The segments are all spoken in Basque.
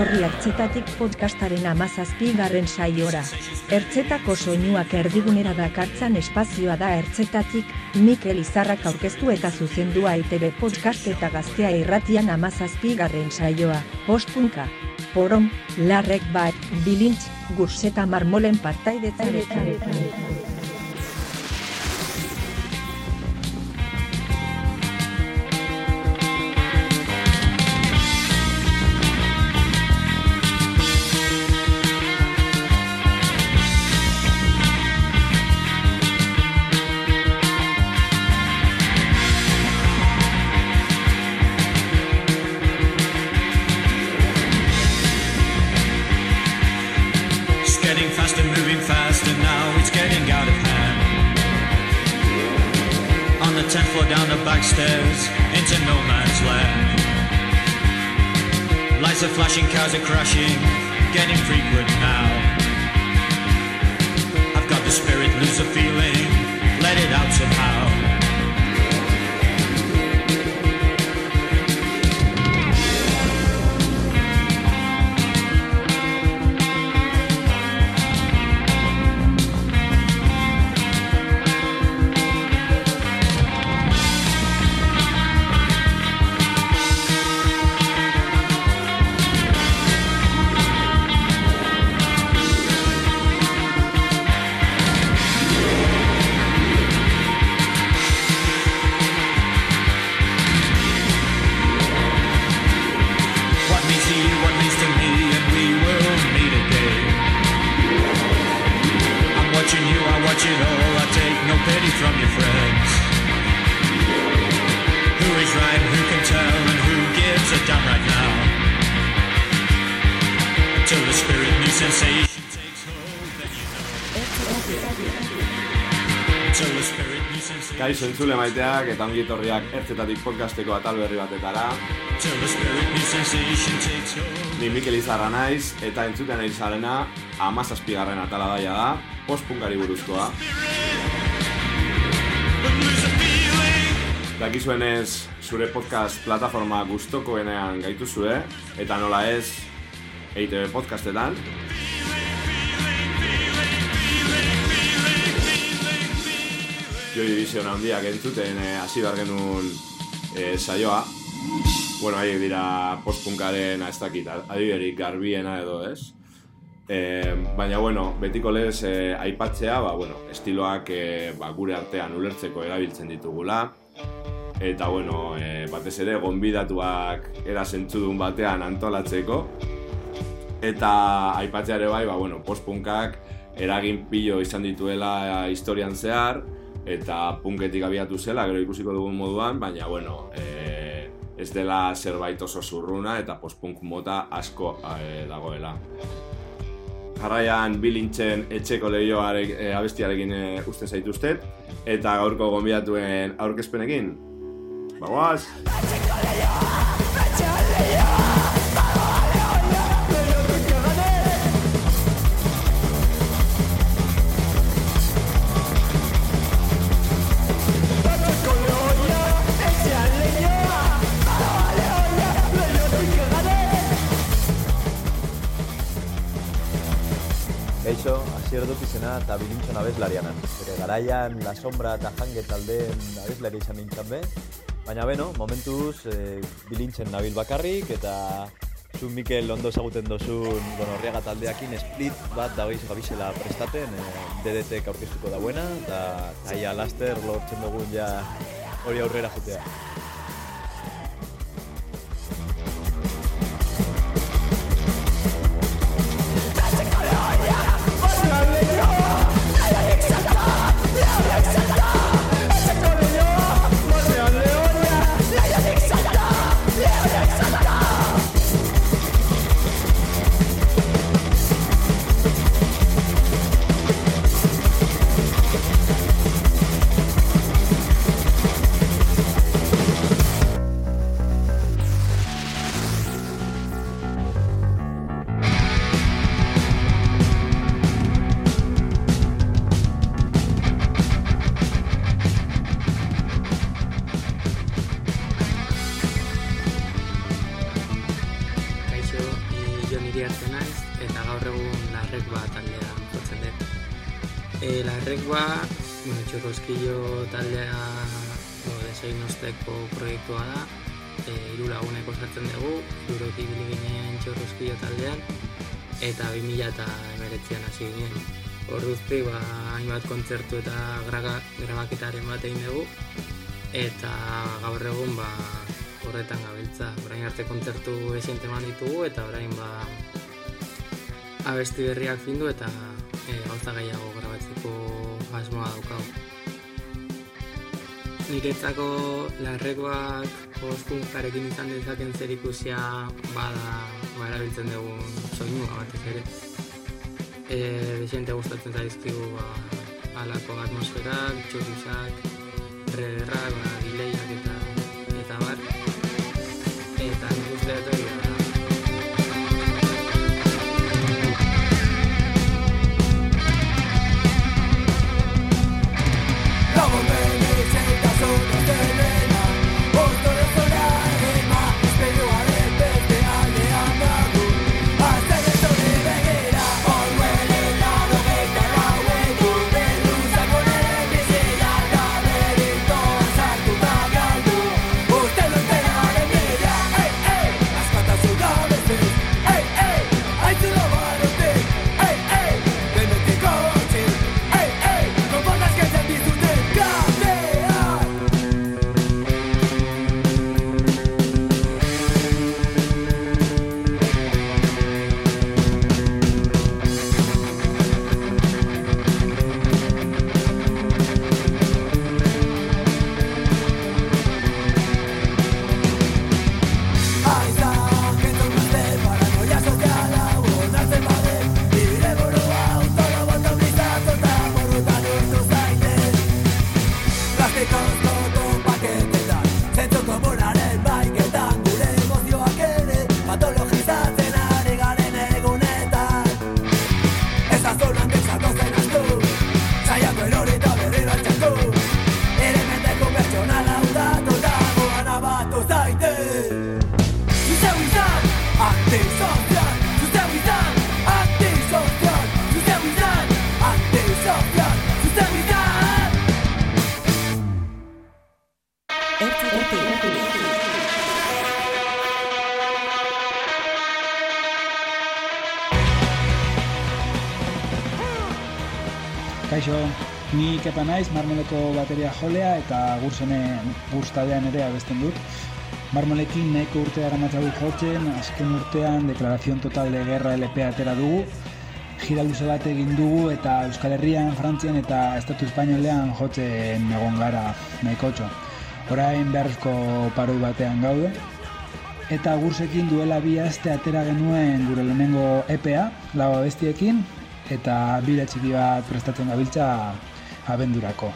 etorri hartzetatik podcastaren amazazpi garren saiora. Ertzetako soinuak erdigunera dakartzan espazioa da ertzetatik, Mikel Izarrak aurkeztu eta zuzendua ITB podcast eta gaztea irratian amazazpi garren saioa. Postpunka. Porom, larrek bat, bilintz, gurseta marmolen partaidetzarekin. Feeling, entzule maiteak eta ongi etorriak ertzetatik podcasteko atal berri batetara. Ni Mikel Izarra naiz eta entzuten nahi zarena amazazpigarren atala daia da, postpunkari buruzkoa. Dakizuenez, zure podcast plataforma gustokoenean gaituzue, eta nola ez, EITB podcastetan. Joi Division handiak entzuten eh, hasi behar genuen eh, saioa. Bueno, haiek dira postpunkaren ez dakit, adiberik garbiena edo ez. Eh, baina, bueno, betiko lez eh, aipatzea, ba, bueno, estiloak eh, ba, gure artean ulertzeko erabiltzen ditugula. Eta, bueno, eh, batez ere, gonbidatuak era zentzudun batean antolatzeko. Eta aipatzea ere bai, ba, bueno, postpunkak eragin pilo izan dituela historian zehar, eta punketik abiatu zela, gero ikusiko dugun moduan, baina, bueno, e, ez dela zerbait oso zurruna eta postpunk mota asko e, dagoela. Jarraian bilintzen etxeko lehioarek e, abestiarekin e, usten zaituztet, eta gaurko gonbidatuen aurkezpenekin. Bagoaz! Kaixo, asier dut izena eta bilintxon abeslarianan. Bere garaian, La Sombra eta Jange taldeen abeslari izan nintzen be. Baina beno, momentuz e, bilintzen nabil bakarrik eta zu Mikel ondo ezaguten dozun gonorriaga taldeakin split bat dagoiz gabizela prestaten e, DDT aurkeztuko dauena eta aia laster lortzen dugun ja hori aurrera jutea. Go! Larrekoa, bueno, txorroskillo taldea desein osteko proiektua da. E, iru lagunek osatzen dugu, irurotik ibili ginen txorroskillo taldean, eta 2000 eta emeretzean hasi ginen. Orduzti, ba, hainbat kontzertu eta graga, grabaketaren bat egin dugu, eta gaur egun ba, horretan gabiltza. Orain arte kontzertu esiente eman ditugu, eta orain ba, abesti berriak findu eta e, gauza gehiago grabatzeko asmoa daukau. Niretzako larrekoak postpunkarekin izan dezaken zer ikusia bada ba, erabiltzen dugun soinua batez ere. E, desente gustatzen zaizkigu ba, alako atmosferak, txorusak, rederrak, ba, eta ni kepa naiz, marmoleko bateria jolea eta gursenen guztadean ere abesten dut. Marmolekin nahiko urte gara matzagu jotzen, azken urtean Deklarazion Total de Guerra LP atera dugu, gira luze bat egin dugu eta Euskal Herrian, Frantzian eta Estatu Espainolean jotzen egon gara nahiko txo. Orain beharrezko paroi batean gaude, eta gursekin duela bi aste atera genuen gure lehenengo EPA, lau abestiekin, eta bira txiki bat prestatzen gabiltza abendurako.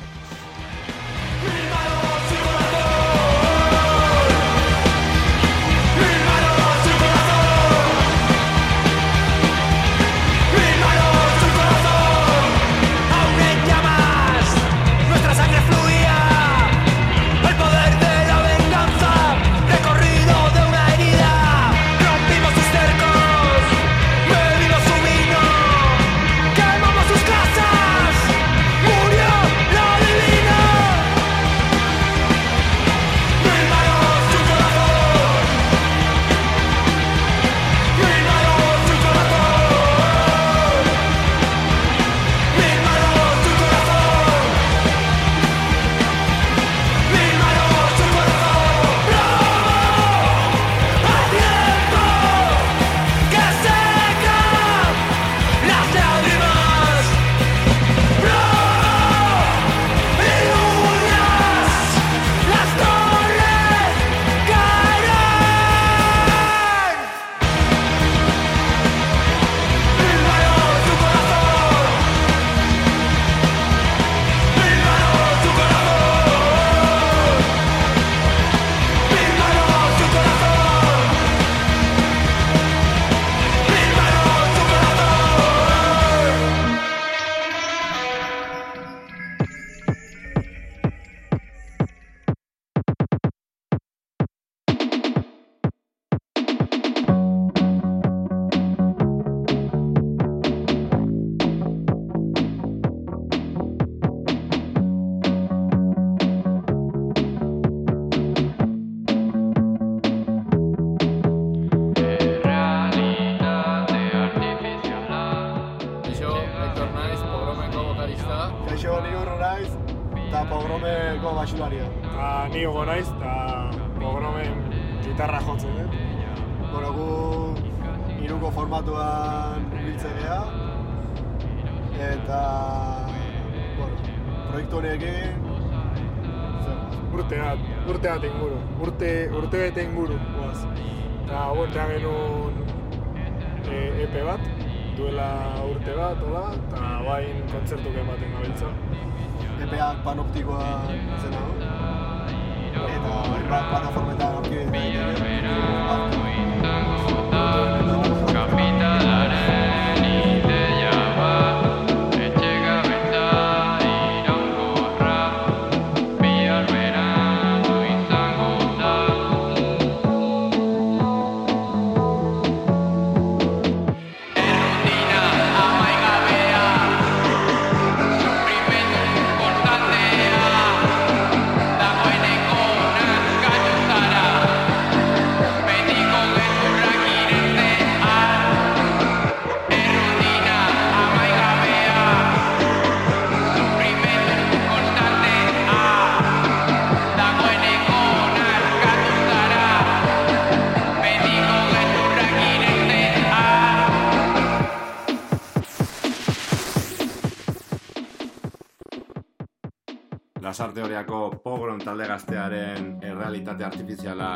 Gaztearen errealitate artifiziala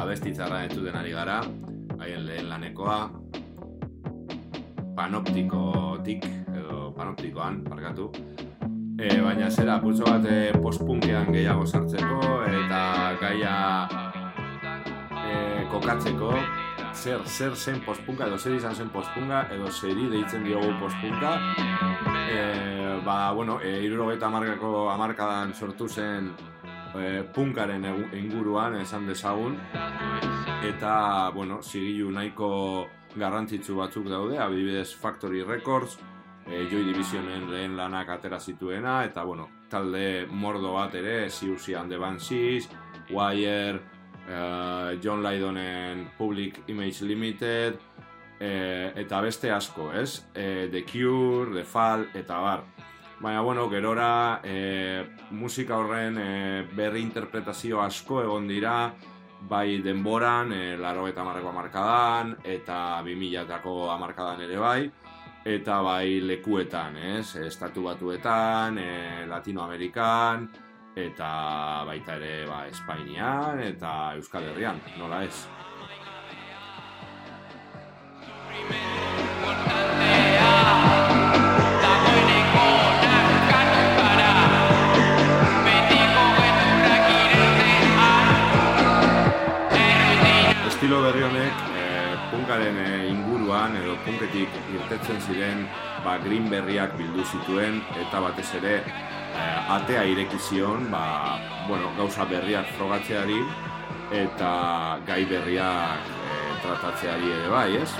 abestitzarra entzuten ari gara, haien lehen lanekoa, panoptikotik, edo panoptikoan, parkatu. E, baina zera, pultso bat e, postpunkean gehiago sartzeko, eta gaia e, kokatzeko, zer, zer zen postpunka, edo zer izan zen postpunka, edo zeri deitzen diogu postpunka, e, ba, bueno, e, irurogeita amarkadan sortu zen e, punkaren inguruan, esan dezagun, eta, bueno, zigilu nahiko garrantzitsu batzuk daude, adibidez Factory Records, e, Joy Divisionen lehen lanak atera zituena, eta, bueno, talde mordo bat ere, Siouxsie and the Banshees, Wire, eh, John Lydonen Public Image Limited, e, eta beste asko, ez? E, The Cure, The Fall, eta bar. Baina, bueno, gerora e, musika horren e, berri interpretazio asko egon dira, bai denboran, e, laro eta marreko amarkadan, eta 2000-ako amarkadan ere bai, eta bai lekuetan, ez? Estatu batuetan, e, Latinoamerikan, eta baita ere ba, Espainian eta Euskal Herrian, nola ez? Punkaren eh, inguruan edo punketik irtetzen ziren ba, green berriak bildu zituen eta batez ere eh, atea ireki zion ba, bueno, gauza berriak frogatzeari eta gai berriak eh, tratatzeari ere bai, ez?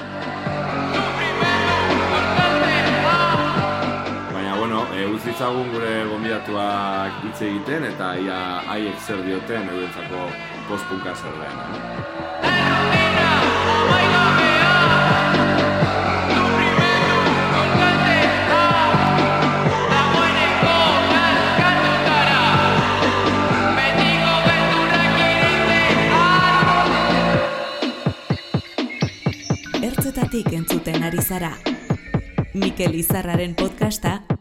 Baina, bueno, e, utzitzagun gure gonbidatuak hitz egiten eta ia haiek zer dioten eurentzako postpunka zer den. Ertzetatik entzuten ari zara. Mikel Izarraren podcasta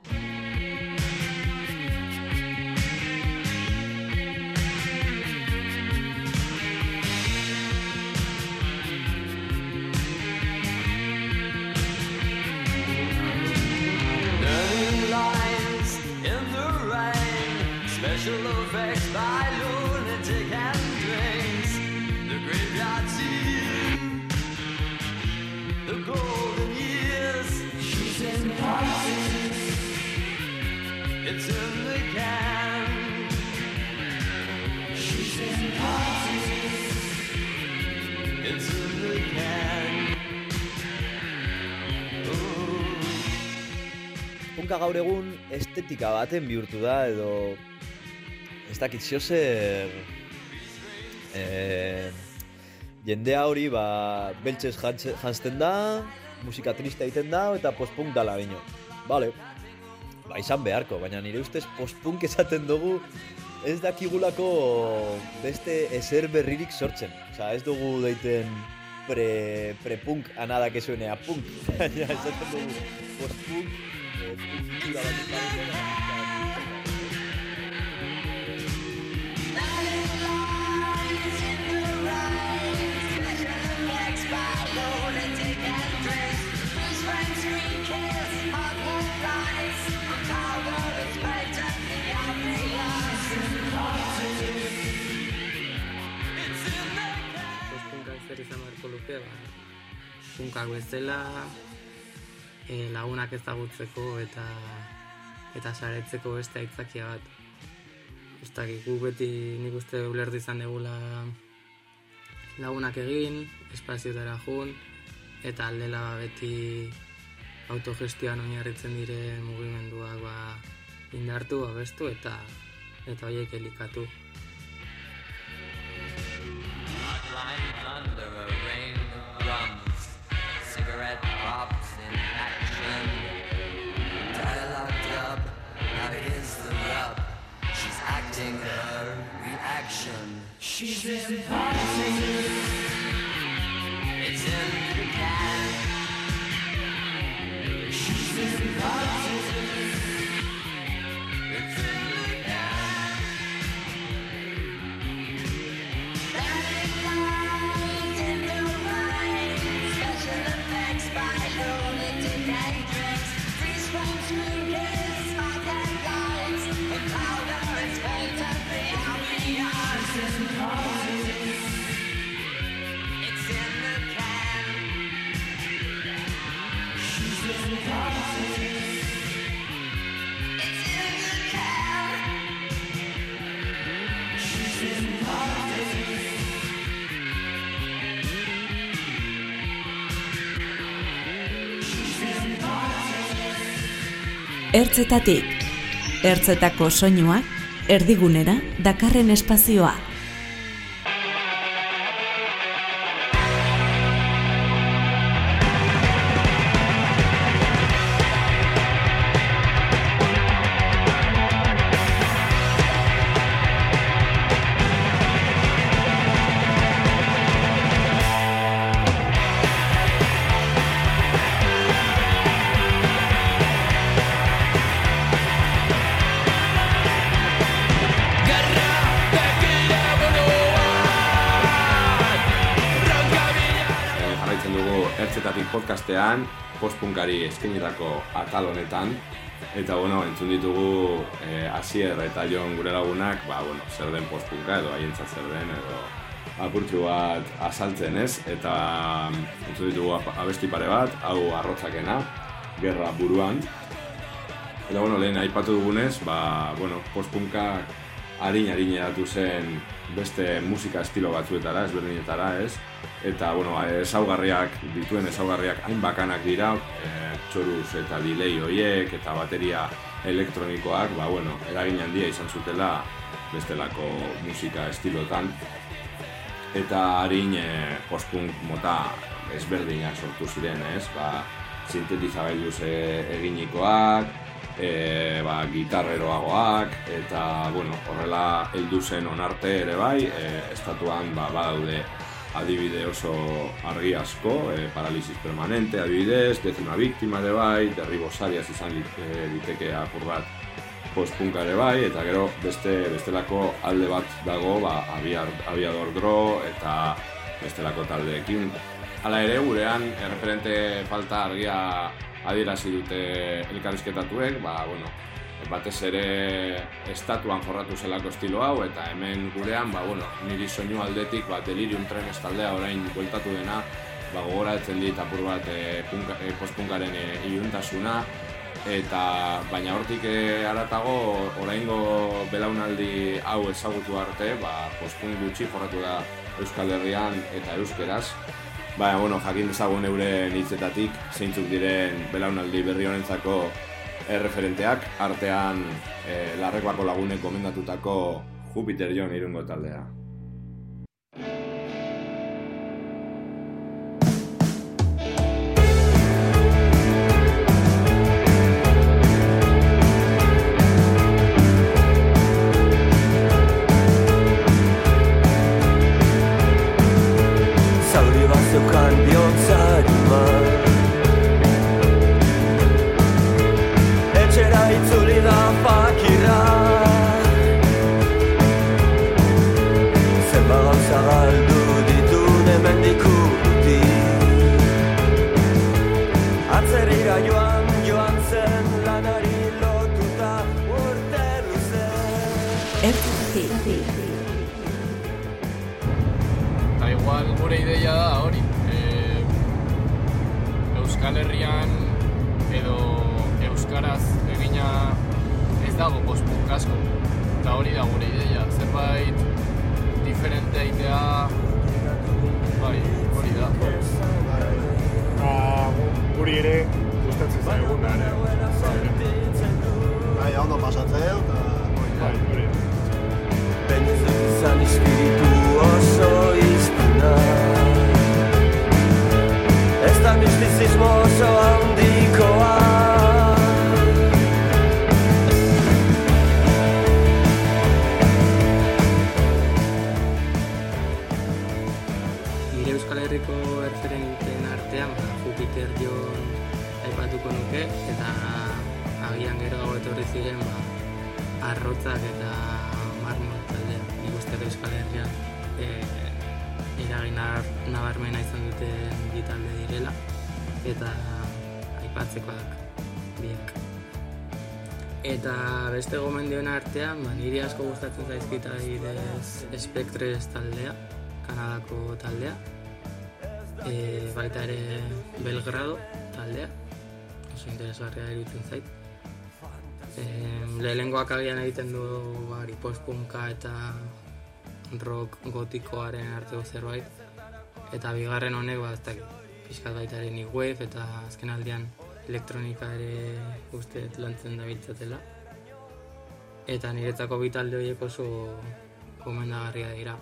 Punka gaur egun estetika baten bihurtu da edo ez dakit zio zer eh, jendea hori ba beltzez jantze- janzten da, musika triste egiten da eta postpunk dala bino. Vale. Ba izan beharko, baina nire ustez postpunk esaten dugu ez dakigulako beste ezer berririk sortzen. Osa, ez dugu deiten pre, pre-punk anada que suene a punk. Baina, esaten dugu post-punk, eh, puntura bat izan Post-punkak e, lagunak ezagutzeko eta eta saretzeko beste aitzakia bat. Ez dakit, gu beti nik uste ulertu izan degula lagunak egin, espaziotara jun, eta aldela beti autogestioan oinarritzen dire mugimenduak ba, indartu, abestu eta eta horiek elikatu. Under a rain of drums, cigarette pops She's inviting It's in the bag She's inviting It's in the bag Light in the wine Special effects by Lonely Daylight Drinks Freeze runs Ertzetatik. Ertzetako soinuak erdigunera dakarren espazioa. Podcastean, postpunkari eskenitako atal honetan, eta bueno, entzun ditugu eh, Asier eta Jon gure lagunak, ba, bueno, zer den postpunka edo haientzat zer den edo apurtxu bat azaltzen ez, eta mm, entzun ditugu abesti pare bat, hau arrotzakena, gerra buruan, Eta, bueno, lehen aipatu dugunez, ba, bueno, postpunka harin-harin eratu zen beste musika estilo batzuetara, ezberdinetara, ez? Eta, bueno, ezaugarriak, dituen ezaugarriak hain bakanak dira, e, txoruz eta delay hoiek eta bateria elektronikoak, ba, bueno, eragin handia izan zutela bestelako musika estilotan. Eta harin e, postpunk mota ezberdinak sortu ziren, ez? Ba, sintetizagailuz e, eginikoak, e, ba, gitarreroagoak, eta, bueno, horrela heldu zen onarte ere bai, e, estatuan ba, badaude adibide oso argi asko, e, paralisis permanente adibidez, dezima biktima ere bai, derribos arias izan lit- liteke apur bat postpunka ere bai, eta gero beste bestelako alde bat dago, ba, abiar, abiador dro eta bestelako taldeekin. Hala ere, gurean, erreferente falta argia adierazi dute elkarrizketatuek, ba, bueno, batez ere estatuan jorratu zelako estilo hau, eta hemen gurean, ba, bueno, niri soinu aldetik, ba, delirium trenes taldea orain bueltatu dena, ba, gogoratzen dit apur bat e, punka, e, postpunkaren e, iluntasuna, eta baina hortik e, aratago oraingo belaunaldi hau ezagutu arte, ba, postpunk gutxi jorratu da Euskal Herrian eta euskeraz. Baina, bueno, jakin dezagun euren hitzetatik, zeintzuk diren belaunaldi berri honentzako erreferenteak, artean e, larrekoako lagunek gomendatutako Jupiter Jon irungo taldea. Nuke, eta agian geroago etorri ziren, ba, arrotzak eta marmol taldea. Nik uste Euskal Herrian e, eragin nabarmena izan duten bi talde direla, eta aipatzekoak biek. Eta beste gomendioen artean, ba, niri asko gustatzen zaizkit adibidez Spectres taldea, Kanadako taldea. E, baita ere Belgrado taldea, oso interesgarria iruditzen zait. E, lehenengoak agian egiten du bari, postpunka eta rock gotikoaren arteko zerbait. Eta bigarren honek, ba, ez dakit, pixkat baita ere ni wave eta azken aldian elektronika ere uste lantzen da biltzatela. Eta niretzako bi talde horiek oso gomendagarria dira.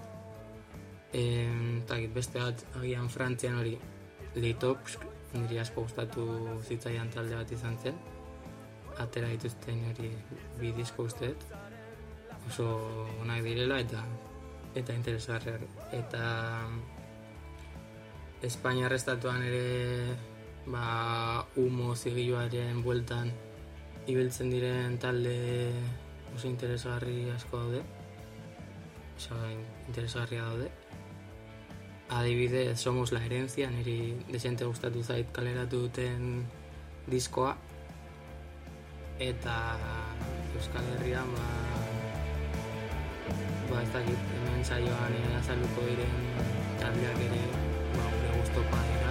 Em, eta beste bat agian Frantzian hori Litopsk, niri asko gustatu zitzaidan talde bat izan zen. Atera dituzten hori bi disko uste dut. Oso onak direla eta eta interesgarriak. Eta Espainiar estatuan ere ba, humo zigiluaren bueltan ibiltzen diren talde oso interesgarri asko daude. Oso interesgarria daude. Adibidez, Somos la herencia, niri desente gustatu zait kaleratu duten diskoa. Eta Euskal Herrian, ba, ba ez dakit, hemen saioan eh, azalduko diren taldeak ere, ba, gure gustokoa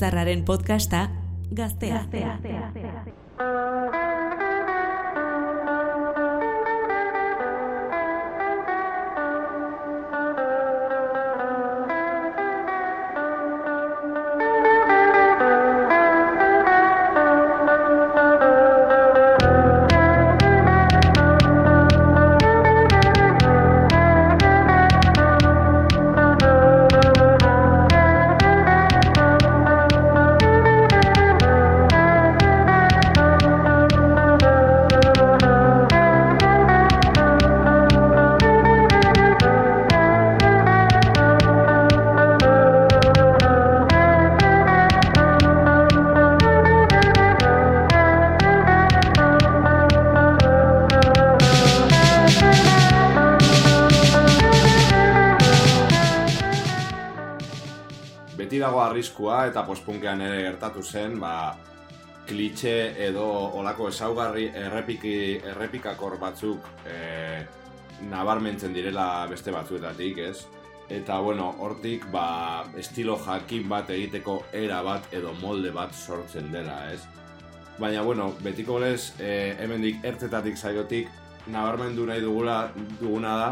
Mikel Izarraren podcasta Gaztea. Beti arriskua eta postpunkean ere gertatu zen, ba, klitxe edo olako ezaugarri errepiki, errepikakor batzuk e, nabarmentzen direla beste batzuetatik, ez? Eta, bueno, hortik, ba, estilo jakin bat egiteko era bat edo molde bat sortzen dela, ez? Baina, bueno, betiko lez, e, hemendik ertzetatik zaiotik, nabarmendu nahi dugula, duguna da,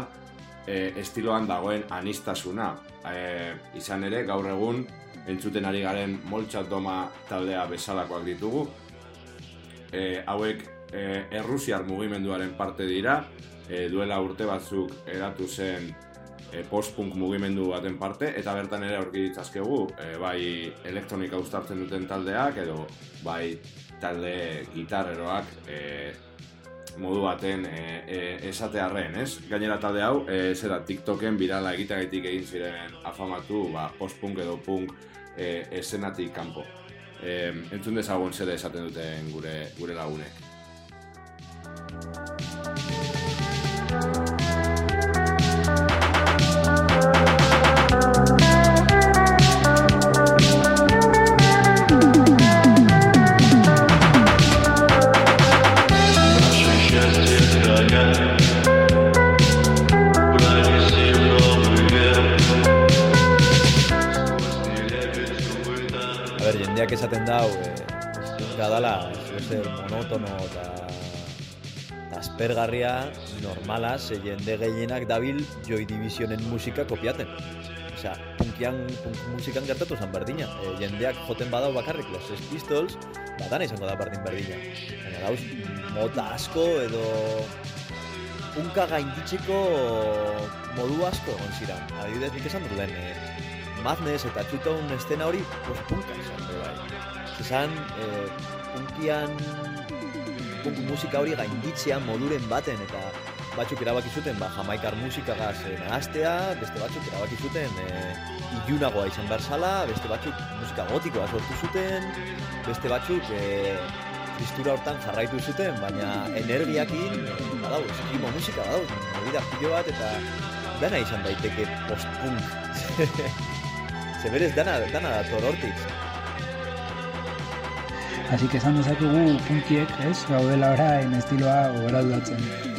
e, estiloan dagoen anistasuna. E, izan ere, gaur egun, entzuten ari garen moltxatoma taldea bezalakoak ditugu. E, hauek e, errusiar mugimenduaren parte dira, e, duela urte batzuk eratu zen e, post-punk mugimendu baten parte, eta bertan ere aurki ditzazkegu, e, bai elektronika uztartzen duten taldeak, edo bai talde gitarreroak e, modu baten e, e, esatearren, ez? Gainera talde hau, e, zera TikToken birala egiteagatik egin ziren afamatu, ba, post-punk edo punk e, esenatik kanpo. E, entzun dezagun zer esaten duten gure, gure lagunek. Aspergarria normala, ze jende gehienak dabil Joy Divisionen musika kopiaten. Osea, punkian, punk musikan gertatu zan berdina. E, jendeak joten badau bakarrik los Sex Pistols, badana izango da berdin berdina. Baina dauz, mota asko edo punka gainditzeko modu asko egon ziren. Adibidez, nik esan dut lehen, eh, Madness eta Two-Tone estena hori pues, punka izan, bai. Izan, eh, punkian punk musika hori gainditzea moduren baten eta batzuk erabaki zuten ba, jamaikar musikagaz eh, nahastea, beste batzuk erabaki zuten eh, ilunagoa izan behar zala, beste batzuk musika gotikoa sortu zuten, beste batzuk eh, tristura hortan jarraitu zuten, baina energiakin eh, badau, eskimo musika badau, movida pilo bat eta dana izan daiteke post-punk. Ze berez dana, dana dator hortik. Así que esan dezakegu punkiek, ez, gaudela orain estiloa gogoraldatzen.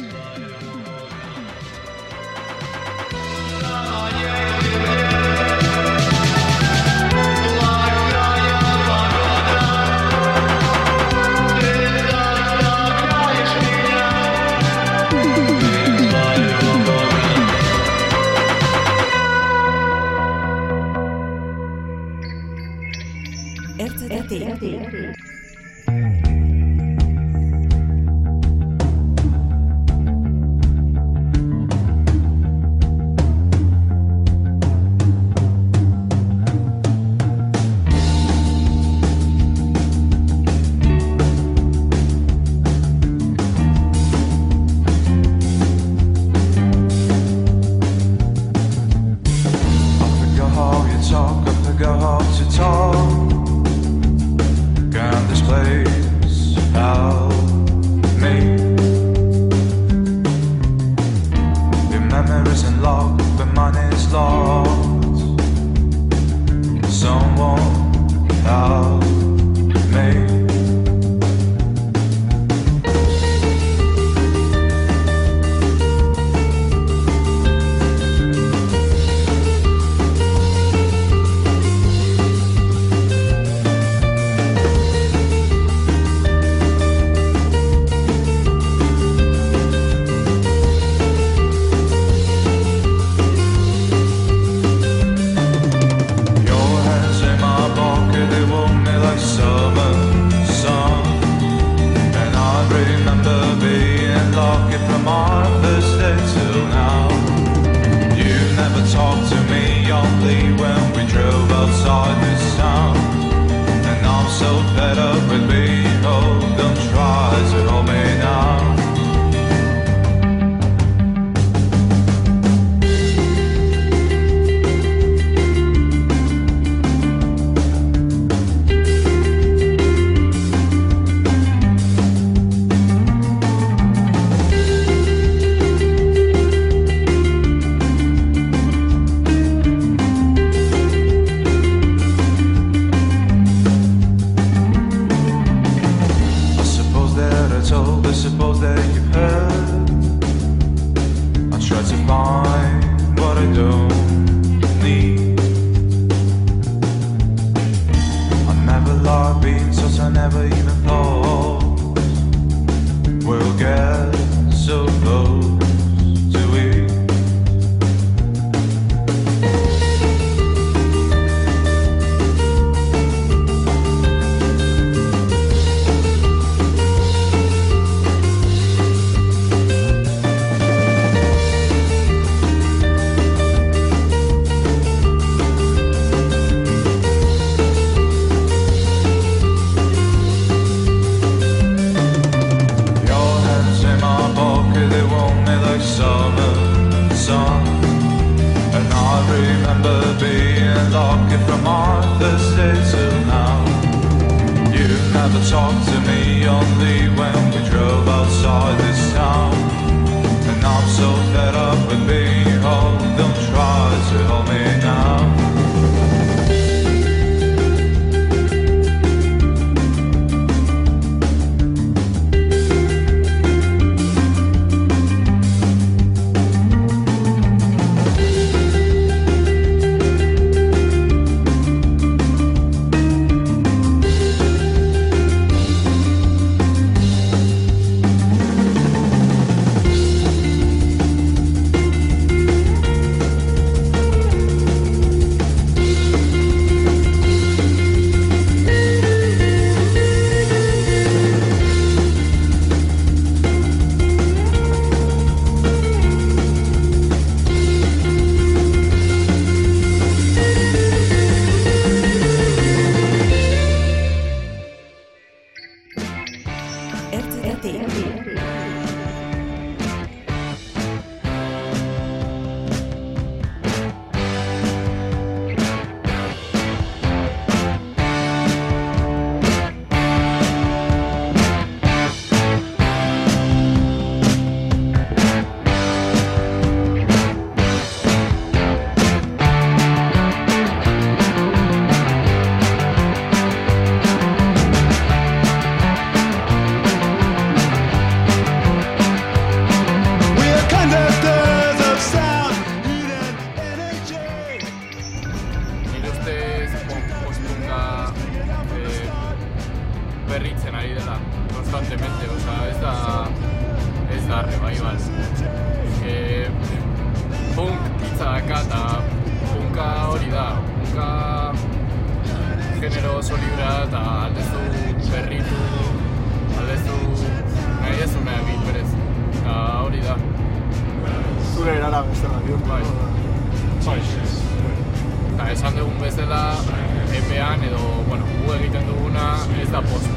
esta.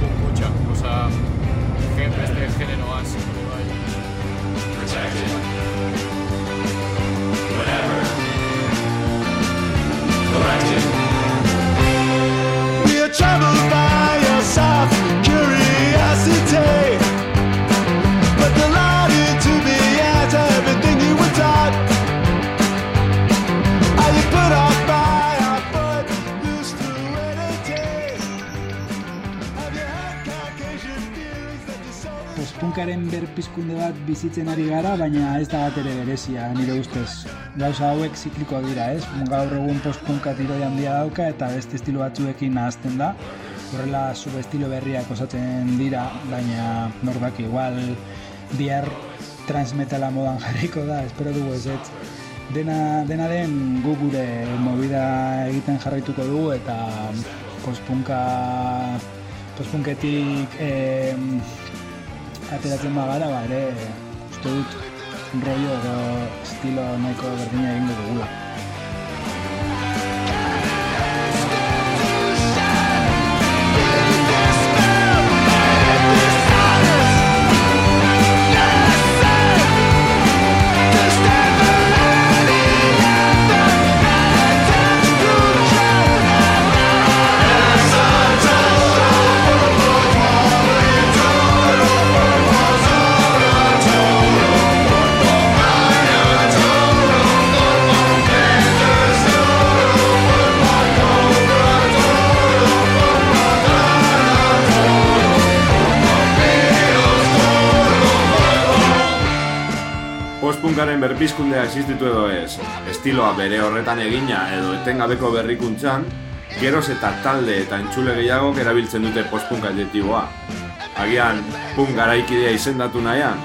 hauteskunde bat bizitzen ari gara, baina ez da bat ere berezia, nire ustez. Gauza hauek zikliko dira, ez? Gaur egun postpunka tiroi handia dauka eta beste estilo batzuekin nahazten da. Horrela subestilo berriak osatzen dira, baina norbak igual bihar transmetala modan jarriko da, espero dugu ez ez. Dena, dena den gu gure movida egiten jarraituko dugu eta postpunka postpunketik eh, ateratzen bagara, ba, ere, uste dut, rollo edo estilo nahiko berdina egingo dugula. Berpizkundea existitu edo ez, estiloa bere horretan egina edo etengabeko berrikuntzan, geroz eta talde eta entzule gehiago erabiltzen dute postpunk adjektiboa. Agian, punk garaikidea izendatu nahian,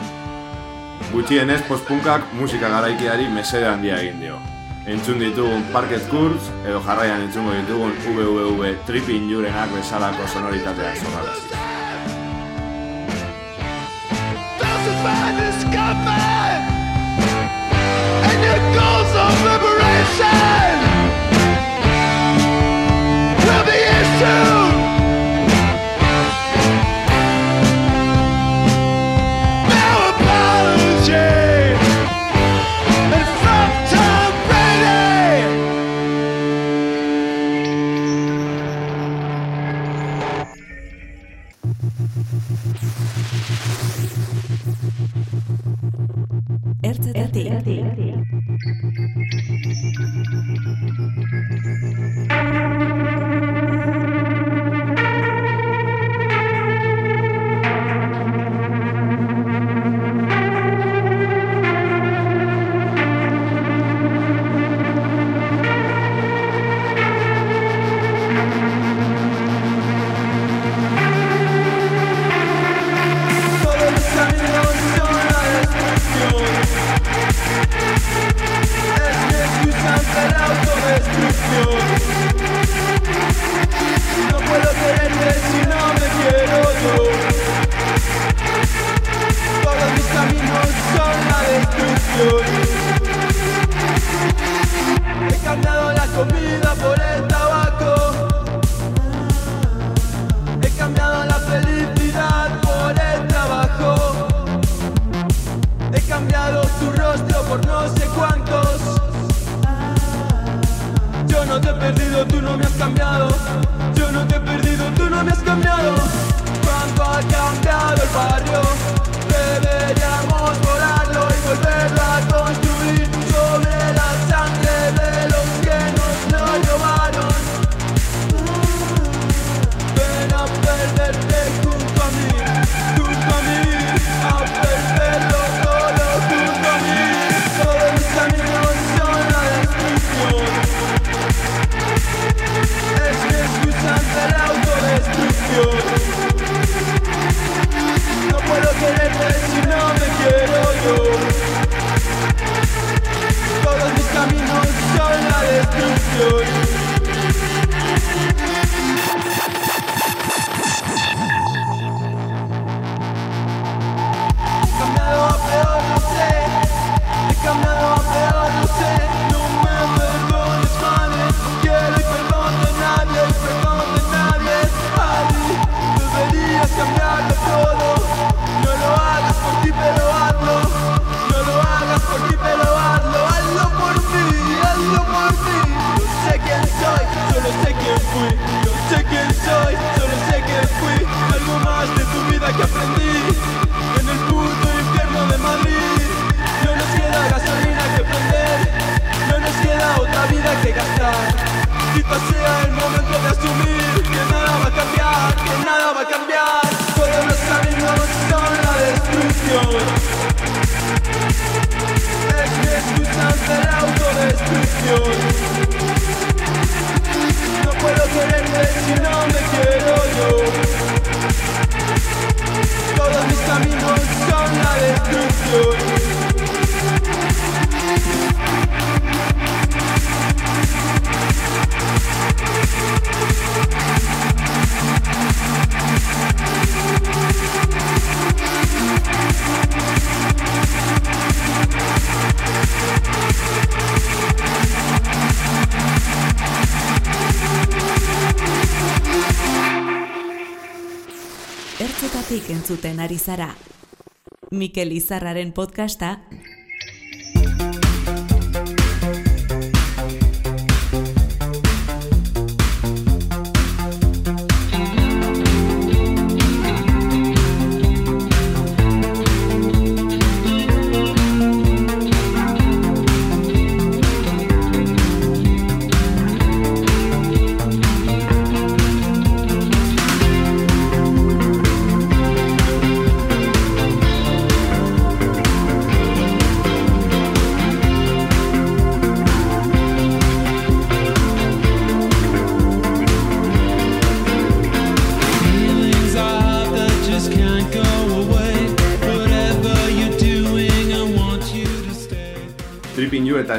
gutxienez postpunkak musika garaikideari mesede handia egin dio. Entzun ditugun Parket Kurz edo jarraian entzungo ditugun VVV Tripping Jurenak bezalako sonoritatea zorralazi. Thousand madness of liberation en el puto infierno de Madrid. No nos queda gasolina que prender, no nos queda otra vida que gastar. Quizás sea el momento de asumir que nada va a cambiar, que nada va a cambiar. Todos los caminos son la destrucción. Es mi excusa ante la autodestrucción. No puedo quererte si no me quiero yo. Todos mis caminos son la destrucción. Entzuten ari zara. Mikel Izarraren podcasta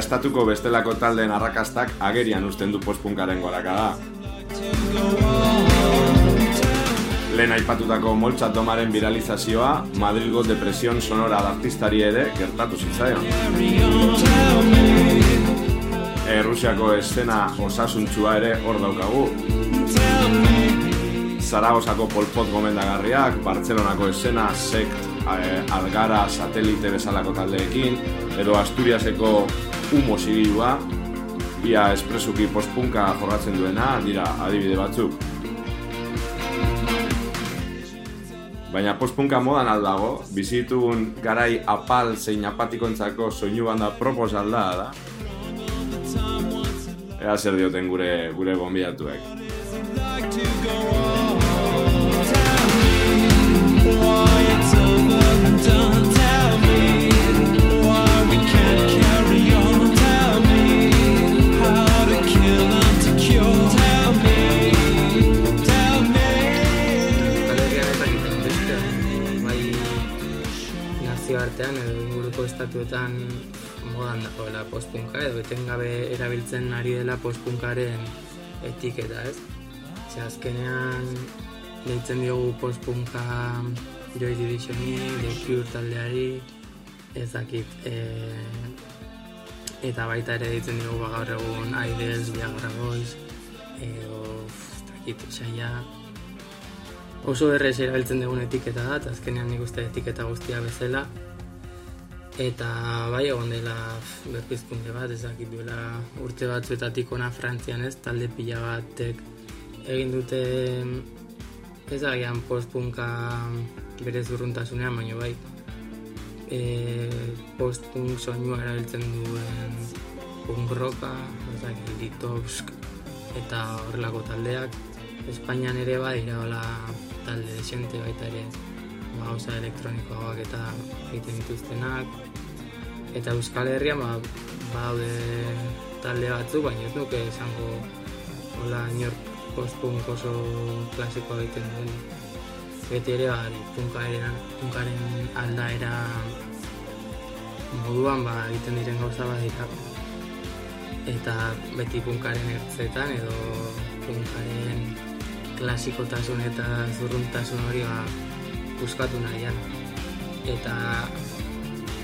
estatuko bestelako taldeen arrakastak agerian uzten du postpunkaren gorakada. Lehen aipatutako moltza domaren viralizazioa, Madrilgo depresion sonora artistari ere gertatu zitzaion. Errusiako eszena osasuntsua ere hor daukagu. Zaragozako polpot gomendagarriak, Bartzelonako eszena, sekt, eh, algara, satelite bezalako taldeekin, edo Asturiaseko humo zigilua, ia espresuki postpunka jorratzen duena, dira adibide batzuk. Baina postpunka modan aldago, bizitugun garai apal zein apatikontzako soinu banda propos alda da. Ea zer dioten gure gure gonbidatuek. Why it's over nazioartean edo inguruko estatuetan modan dagoela postpunka edo etengabe erabiltzen ari dela postpunkaren etiketa, ez? Ze azkenean deitzen diogu postpunka Joy Divisioni, The Cure taldeari, ez dakit, e, eta baita ere deitzen diogu ba, gaur egun Idols, Viagra Boys, edo, ez dakit, saia, oso errez erabiltzen dugun etiketa da, eta azkenean nik uste etiketa guztia bezala. Eta bai egon dela berpizkunde bat, ez dakit duela urte batzuetatik ona Frantzian ez, talde pila batek egin dute ez agian postpunka bere zurruntasunean, baina bai e, postpunk soinua erabiltzen duen punk rocka, ez dakit, Litovsk eta horrelako taldeak. Espainian ere badira hola talde desente baita ere gauza elektronikoak eta egiten dituztenak. Eta Euskal Herrian ba, badaude talde batzu, baina ez nuke esango hola inor postpunk oso klasikoa egiten duen. Beti ere ba, punkaren, punkaren aldaera moduan ba, egiten diren gauza badira eta beti punkaren ertzetan edo punkaren klasikotasun eta zurruntasun hori ba, buskatu nahian. Eta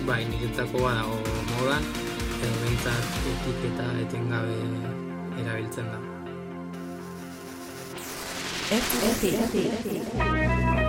bai, niretzako badago modan, edo bentsat etiketa etengabe erabiltzen da. Hoy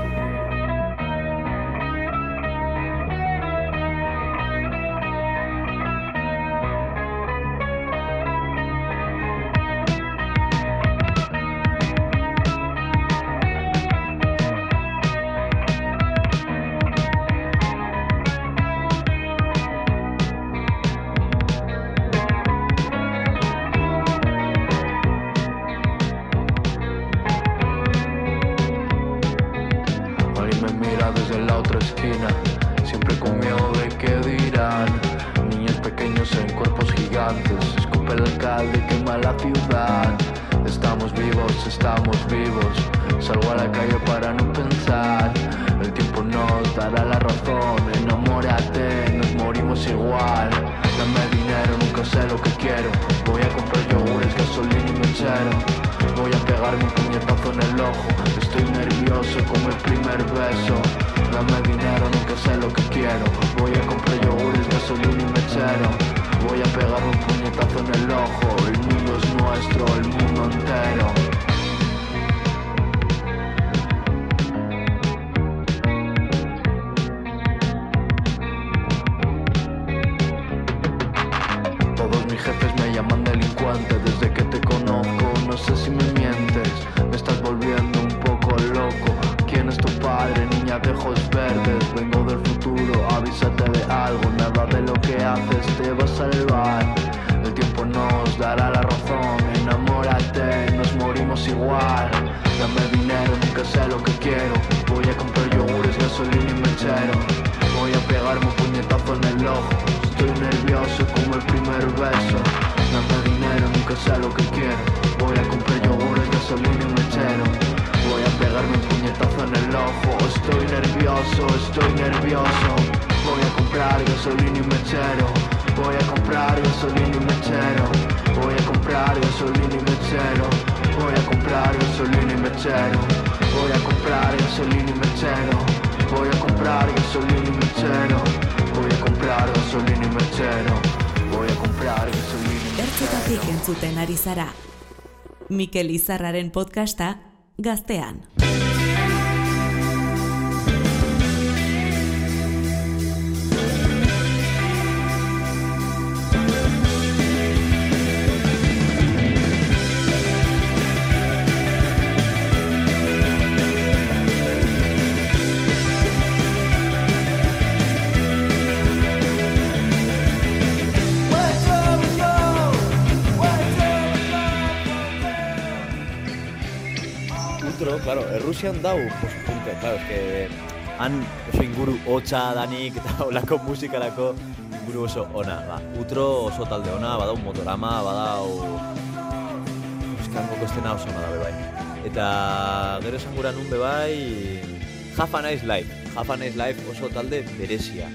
el ojo. Estoy nervioso como el primer beso. Dame dinero, nunca sé lo que quiero. Voy a comprar yogur, gasolina y mechero. Voy a pegarme un puñetazo en el ojo. Estoy nervioso, estoy nervioso. Voy a comprar gasolina y mechero. Voy a comprar gasolina y mechero. Voy a comprar gasolina y mechero. Voy a comprar gasolina y mechero. Voy a comprar gasolina y mechero. Voy a comprar gasolina y mechero. Comprar gasolina y mechero. Voy a comprar gasolina y Ertzetatik entzuten ari zara. Mikel Izarraren podcasta gaztean. Errusian dau postpunka, claro, es han oso inguru hotza danik eta olako musikarako inguru oso ona. Ba, Utro oso talde ona, badau motorama, badau euskangoko estena oso ona bai. Eta gero esan gura nun be bai Half a Nice Life. Half a Nice Life oso talde berezia.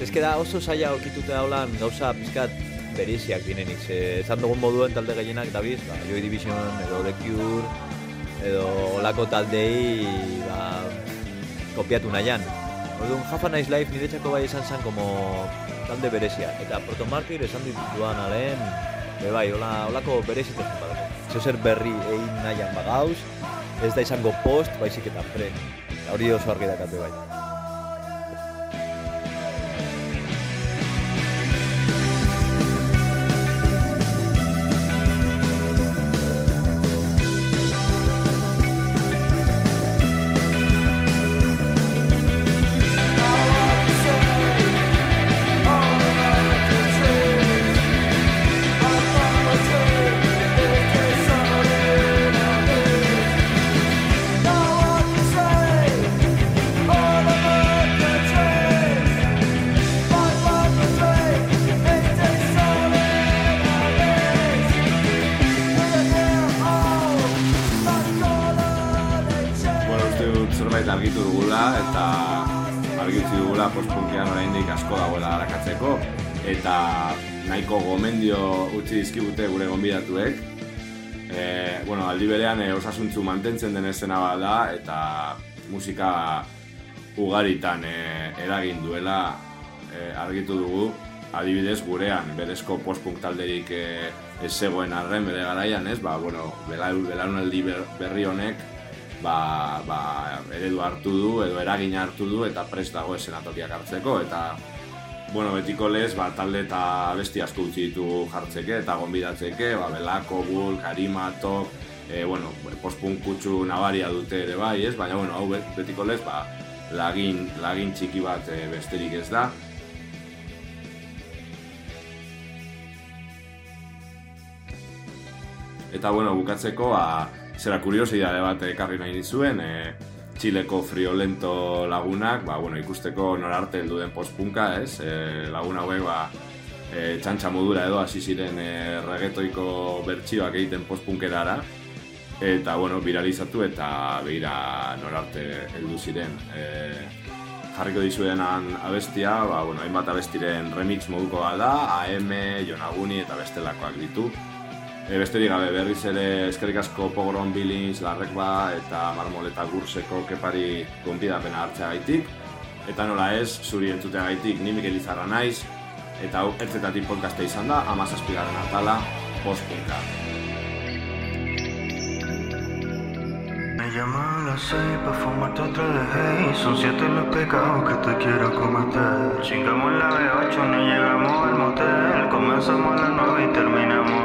Ez da oso zaila okitute haulan gauza pizkat bereziak direnik. Ze, esan dugun moduen talde gehienak dabiz, ba, Joy Division edo The Cure, edo olako taldei ba, kopiatu nahian. Orduan, Half a Nice Life niretzako bai esan zen como talde berezia. Eta Proto Martyr esan dituan alen, be bai, hola, olako berezitasun badako. Zeo zer berri egin nahian bagauz, ez da izango post, baizik eta. Eta hori oso argi dakate bai. Aldi berean e, osasuntzu mantentzen den esena bat da eta musika ugaritan e, eragin duela e, argitu dugu adibidez gurean berezko postpunk talderik e, ez zegoen arren bere garaian, ez? Ba, bueno, belaun- belaunaldi ber- berri honek ba, ba, eredu hartu du edo eragina hartu du eta prest dago esenatokiak hartzeko eta bueno, betiko lez, ba, talde eta besti asko utzi ditu jartzeke eta gonbidatzeke, ba, Belako, Bull, Karima, Top, e, bueno, postpunk kutsu nabaria dute ere bai, ez? Baina, bueno, hau bet- betiko lez, ba, lagin, lagin txiki bat e, besterik ez da. Eta, bueno, bukatzeko, ba, zera kuriosidade bat ekarri nahi nizuen, e, Txileko friolento lagunak, ba, bueno, ikusteko norarte heldu den postpunka, ez? E, lagun hauek, ba, e, txantxa modura edo hasi ziren e, reggaetoiko bertsioak egiten postpunkerara, eta, bueno, viralizatu eta behira norarte heldu ziren. E, jarriko dizuenan abestia, ba, bueno, hainbat abestiren remix moduko da, AM, Jonaguni eta bestelakoak ditu. E, besterik gabe berriz ere eskerrik asko Pogron Billings, Larrekba eta Marmoleta Gurseko kepari gonbidapena hartzeagaitik. Eta nola ez, zuri entzuteagaitik ni Mikel Izarra naiz, eta hau ertzetatik podcasta izan da, amazazpigaren atala, postpunka. Me llaman a las seis pa' fumarte otra de hey Son siete los pecados que te quiero cometer. Chingamos la B8, no llegamos al motel. Comenzamos a las nueve y terminamos